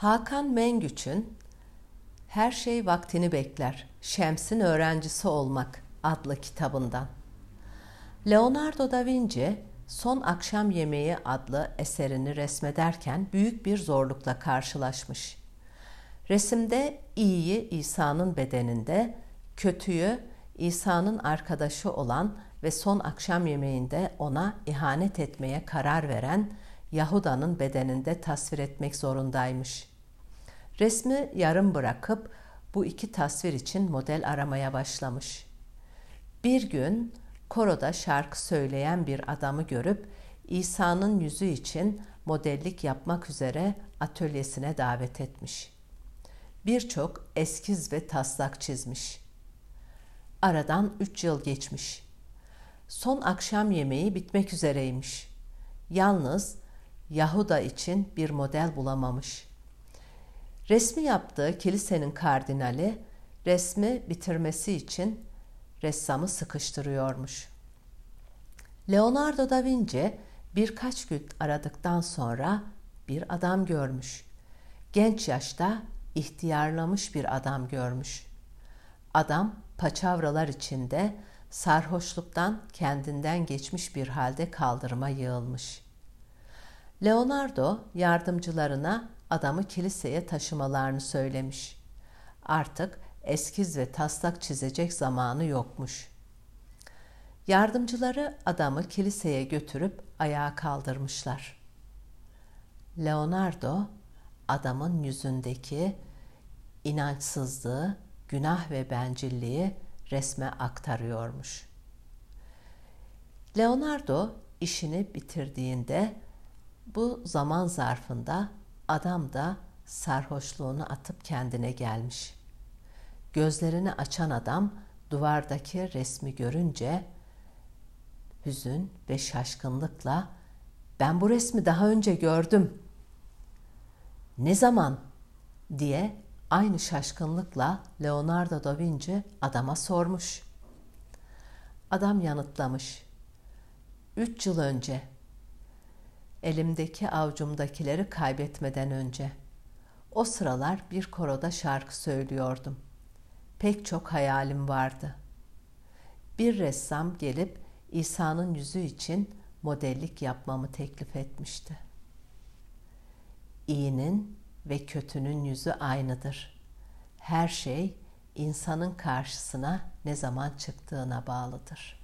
Hakan Mengüç'ün Her Şey Vaktini Bekler, Şems'in Öğrencisi Olmak adlı kitabından. Leonardo da Vinci Son Akşam Yemeği adlı eserini resmederken büyük bir zorlukla karşılaşmış. Resimde iyiyi İsa'nın bedeninde, kötüyü İsa'nın arkadaşı olan ve son akşam yemeğinde ona ihanet etmeye karar veren Yahuda'nın bedeninde tasvir etmek zorundaymış. Resmi yarım bırakıp bu iki tasvir için model aramaya başlamış. Bir gün koroda şarkı söyleyen bir adamı görüp İsa'nın yüzü için modellik yapmak üzere atölyesine davet etmiş. Birçok eskiz ve taslak çizmiş. Aradan üç yıl geçmiş. Son akşam yemeği bitmek üzereymiş. Yalnız Yahuda için bir model bulamamış. Resmi yaptığı kilisenin kardinali resmi bitirmesi için ressamı sıkıştırıyormuş. Leonardo da Vinci birkaç gün aradıktan sonra bir adam görmüş. Genç yaşta ihtiyarlamış bir adam görmüş. Adam paçavralar içinde sarhoşluktan kendinden geçmiş bir halde kaldırıma yığılmış. Leonardo yardımcılarına adamı kiliseye taşımalarını söylemiş. Artık eskiz ve taslak çizecek zamanı yokmuş. Yardımcıları adamı kiliseye götürüp ayağa kaldırmışlar. Leonardo adamın yüzündeki inançsızlığı, günah ve bencilliği resme aktarıyormuş. Leonardo işini bitirdiğinde bu zaman zarfında adam da sarhoşluğunu atıp kendine gelmiş. Gözlerini açan adam duvardaki resmi görünce hüzün ve şaşkınlıkla ben bu resmi daha önce gördüm. Ne zaman diye aynı şaşkınlıkla Leonardo da Vinci adama sormuş. Adam yanıtlamış. Üç yıl önce elimdeki avcumdakileri kaybetmeden önce. O sıralar bir koroda şarkı söylüyordum. Pek çok hayalim vardı. Bir ressam gelip İsa'nın yüzü için modellik yapmamı teklif etmişti. İyinin ve kötünün yüzü aynıdır. Her şey insanın karşısına ne zaman çıktığına bağlıdır.''